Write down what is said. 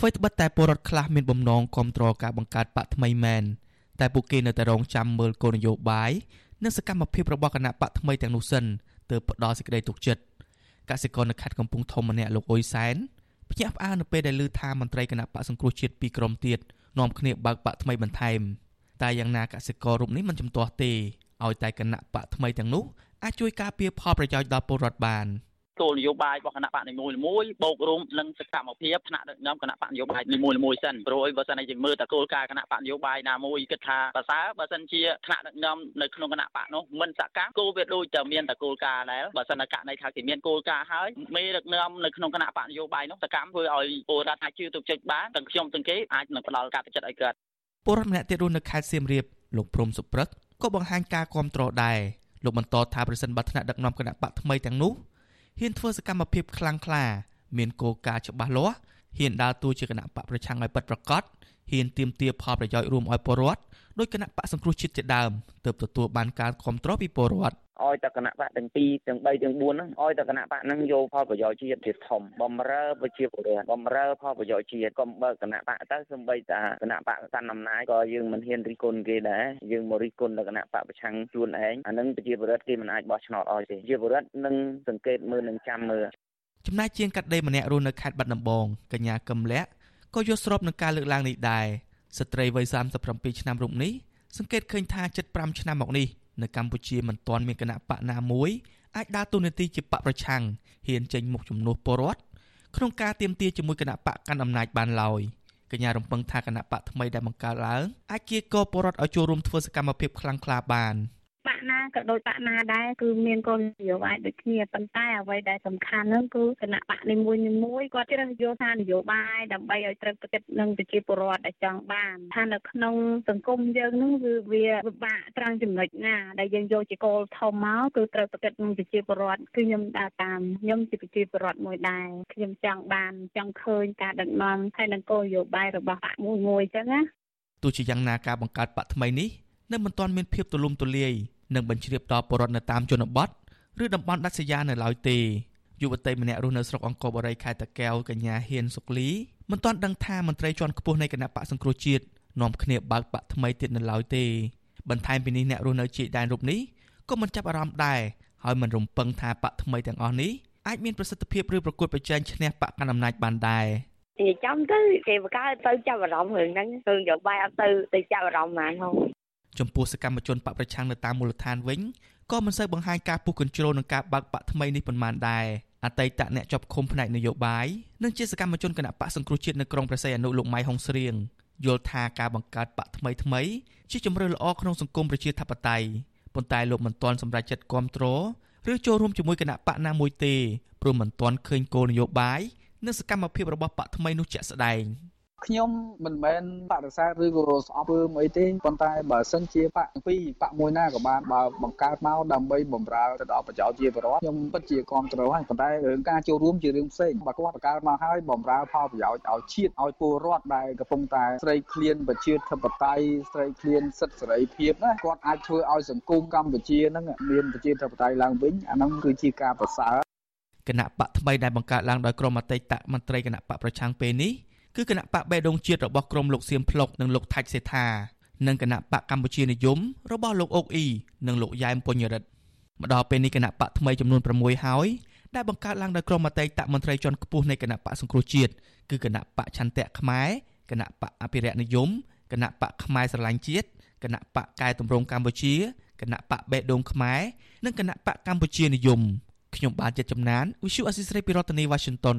អ្វីត្បិតតែពលរដ្ឋខ្លះមានបំណងគ្រប់គ្រងការបង្កើតបកថ្មីមែនតែពួកគេនៅតែរងចាំមើលគោលនយោបាយនិងសកម្មភាពរបស់គណៈបកថ្មីទាំងនោះសិនទើបផ្ដល់សេចក្តីទុកចិត្តកសិករនៅខេត្តកំពង់ធំម្នាក់លោកអ៊ុយសែនភ្ញាក់ផ្អើលនៅពេលដែលឮថាមន្ត្រីគណៈបកសង្គ្រោះជាតិពីរក្រុមទៀតនាំគ្នាបើកបកថ្មីបន្ថែមតែយ៉ាងណាកសិកររូបនេះមិនចំទាស់ទេឲ្យតែគណៈបកថ្មីទាំងនោះអាចជួយការពារផលប្រយោជន៍ដល់ពលរដ្ឋបាន។ គោលនយោបាយរបស់គណៈបកនីមួយៗបូករួមនឹងសកម្មភាពថ្នាក់ដឹកនាំគណៈបកនយោបាយនីមួយៗសិនព្រោះបើសិនជាយើងមើលតែគោលការណ៍គណៈបកនយោបាយណាមួយគិតថាប្រសើរបើសិនជាថ្នាក់ដឹកនាំនៅក្នុងគណៈបកនោះមិនសកម្មគោលវាដូចតែមានតែគោលការណ៍ដែរបើសិនតែករណីថាគេមានគោលការណ៍ហើយមេដឹកនាំនៅក្នុងគណៈបកនយោបាយនោះសកម្មធ្វើឲ្យពលរដ្ឋអាចជឿទុកចិត្តបានទាំងខ្ញុំទាំងគេអាចនឹងផ្ដល់ការទុកចិត្តឲ្យគាត់ពលរដ្ឋម្នាក់ទៀតរស់នៅខេត្តសៀមរាបលោកព្រំសុព្រឹកក៏បង្ហាញការគ្រប់គ្រងដែរលោកបន្តថាប្រសិនបើថ្នាក់ដឹកនាំគណៈបកថ្មីទាំងនោះ ហ៊ានធ្វើសកម្មភាពខ្លាំងក្លា មានគោលការណ៍ច្បាស់លាស់ហ៊ានដើរតួជាគណៈបកប្រឆាំងឲ្យពិតប្រាកដហ៊ានទាមទារផលប្រយោជន៍រួមឲ្យពលរដ្ឋដោយគណៈបកសង្គ្រោះជាតិជាដើមទើបទទួលបានការគ្រប់គ្រងពីពលរដ្ឋ ឲ្យតែគណៈបកទាំងពីរទាំង3ទាំង4ហ្នឹងឲ្យតែគណៈបកហ្នឹងយកផលប្រយោជន៍ជាតិជាធំបំរើប្រជាពលរដ្ឋបំរើផលប្រយោជន៍ជាតិកុំបើគណៈបកទៅសំបីតាគណៈបកកាន់អំណាចក៏យើងមិនហ៊ានរិះគន់គេដែរយើងមករិះគន់ដល់គណៈបកប្រឆាំងជួនឯងអានឹងប្រជាពលរដ្ឋគេមិនអាចបោះឆ្នោតឲ្យទេប្រជាពលរដ្ឋនឹងសង្កេតមើលនិងចាំមើលចំណែកជាងកាត់ដេរម្នាក់រស់នៅខេត្តបាត់ដំបងកញ្ញាកឹមលៈក៏យល់ស្របនឹងការលើកឡើងនេះដែរស្ត្រីវ័យ37ឆ្នាំរូបនេះសង្កេតឃើញថា75ឆ្នាំមកនេះ នៅកម្ពុជាមិនទាន់មានគណៈបកណាមួយអាចដើរតួនាទីជាបកប្រឆាំងហ៊ានចេញមុខជំនួសពលរដ្ឋក្នុងការទៀមទាជាមួយគណៈបកកាន់អំណាចបានឡើយកញ្ញារំពឹងថាគណៈបកថ្មីដែលបង្កើតឡើងអាចគៀកពលរដ្ឋឲ្យចូលរួមធ្វើសកម្មភាពខ្លាំងក្លាបាន។ប កណាក៏ដូចបកណាដែរគឺមានគោលនយោបាយដូចគ្នាប៉ុន្តែអ្វីដែលសំខាន់ហ្នឹងគឺគណៈបកនីមួយនីមួយគាត់ជ្រើសយកថានយោបាយដើម្បីឲ្យត្រូវប្រតិបត្តិនឹងប្រជាពលរដ្ឋដែលចង់បានថានៅក្នុងសង្គមយើងហ្នឹងគឺវាពិបាកត្រង់ចំណុចណាដែលយើងយកជាគោលធំមកគឺត្រូវប្រតិបត្តិនឹងប្រជាពលរដ្ឋគឺខ្ញុំដើរតាមខ្ញុំជាប្រជាពលរដ្ឋមួយដែរខ្ញុំចង់បានចង់ឃើញការដឹកនាំហើយនឹងគោលនយោបាយរបស់បកមួយមួយអញ្ចឹងណាទោះជាយ៉ាងណាការបង្កើតបកថ្មីនេះនៅមិនទាន់មានភាពទូលំទូលាយ និងបញ្ជ្រាបដល់ពលរដ្ឋនៅតាមជនបទឬតំបន់ដាច់ស្រយាលនៅឡើយទេយុវតីម្នាក់រស់នៅស្រុកអង្គរបូរីខេត្តតាកែវកញ្ញាហ៊ានសុកលីមិនទាន់ដឹងថាមន្ត្រីជាន់ខ្ពស់នៃគណៈបកសង្គ្រោះជាតិនាំគ្នាបើកបកថ្មីទៀតនៅឡើយទេបន្ថែមពីនេះអ្នករស់នៅជាដែនរូបនេះក៏មិនចាប់អារម្មណ៍ដែរហើយមិនរំពឹងថាបកថ្មីទាំងអស់នេះអាចមានប្រសិទ្ធភាពឬប្រកួតប្រជែងឈ្នះបកកណ្ដាលអំណាចបានដែរនិយាយចំទៅគេបង្កើតទៅចាប់អារម្មណ៍រឿងហ្នឹងគឺយកបាយអត់ទៅទៅចាប់អារម្មណ៍ហ្មងហ៎ ចំពោះសកម្មជនបកប្រឆាំងនៅតាមមូលដ្ឋានវិញក៏មិនសូវបង្ហាញការពុះកញ្ជ្រោលនឹងការបើកបកថ្មីនេះប៉ុន្មានដែរអតីតអ្នកជាប់ឃុំផ្នែកនយោបាយនិងជាសកម្មជនគណៈបកសង្គ្រោះជាតិនៅក្រុងព្រះសីហនុលោកម៉ៃហុងស្រៀងយល់ថាការបង្កើតបកថ្មីថ្មីជាជំរឿនល្អក្នុងសង្គមប្រជាធិបតេយ្យប៉ុន្តែលោកមិនទាន់សម្រេចចិត្តគ្រប់គ្រងឬចូលរួមជាមួយគណៈបកណាមួយទេព្រោះមិនទាន់ឃើញគោលនយោបាយនិងសកម្មភាពរបស់បកថ្មីនោះជាក់ស្ដែង។ ខ្ញុំមិនមែនបដិសេធឬក៏ស្អប់ធ្វើអីទេប៉ុន្តែបើសិនជាបកពីរបកមួយណាក៏បានបើបង្កើតមកដើម្បីបំរើទៅដល់ប្រជាជាពលរដ្ឋខ្ញុំពិតជាគ្រប់គ្រងហើយប៉ុន្តែរឿងការចូលរួមជារឿងផ្សេងបើគាត់បង្កើតមកហើយបំរើផលប្រយោជន៍ឲ្យជាតិឲ្យពលរដ្ឋដែលកំពុងតែស្រីឃ្លានប្រជាធិបតេយ្យស្រីឃ្លានសិទ្ធិសេរីភាពណាគាត់អាចធ្វើឲ្យសង្គមកម្ពុជាហ្នឹងមានប្រជាធិបតេយ្យឡើងវិញអាហ្នឹងគឺជាការប្រសើរគណៈបកថ្មីដែលបង្កើតឡើងដោយក្រុមអតីតមន្ត្រីគណៈបកប្រឆាំងពេលនេះ គឺគណៈបកបេដងជាតិរបស់ក្រមលោកសៀមភ្លុកនិងលោកថាច់សេថានិងគណៈបកកម្ពុជានិយមរបស់លោកអុកអ៊ីនិងលោកយ៉ែមពញ្ញរិទ្ធមកដល់ពេលនេះគណៈបកថ្មីចំនួន6ហើយដែលបង្កើតឡើងដោយក្រុមអតីតមន្ត្រីជាន់ខ្ពស់នៃគណៈបកសង្គ្រោះជាតិគឺគណៈបកឆន្ទៈខ្មែរគណៈបកអភិរក្សនិយមគណៈបកខ្មែរស្រឡាញ់ជាតិគណៈបកកែតម្រង់កម្ពុជាគណៈបកបេដងខ្មែរនិងគណៈបកកម្ពុជានិយមខ្ញុំបានចិត្តចំណាន Visual Assisray ពីរដ្ឋធានី Washington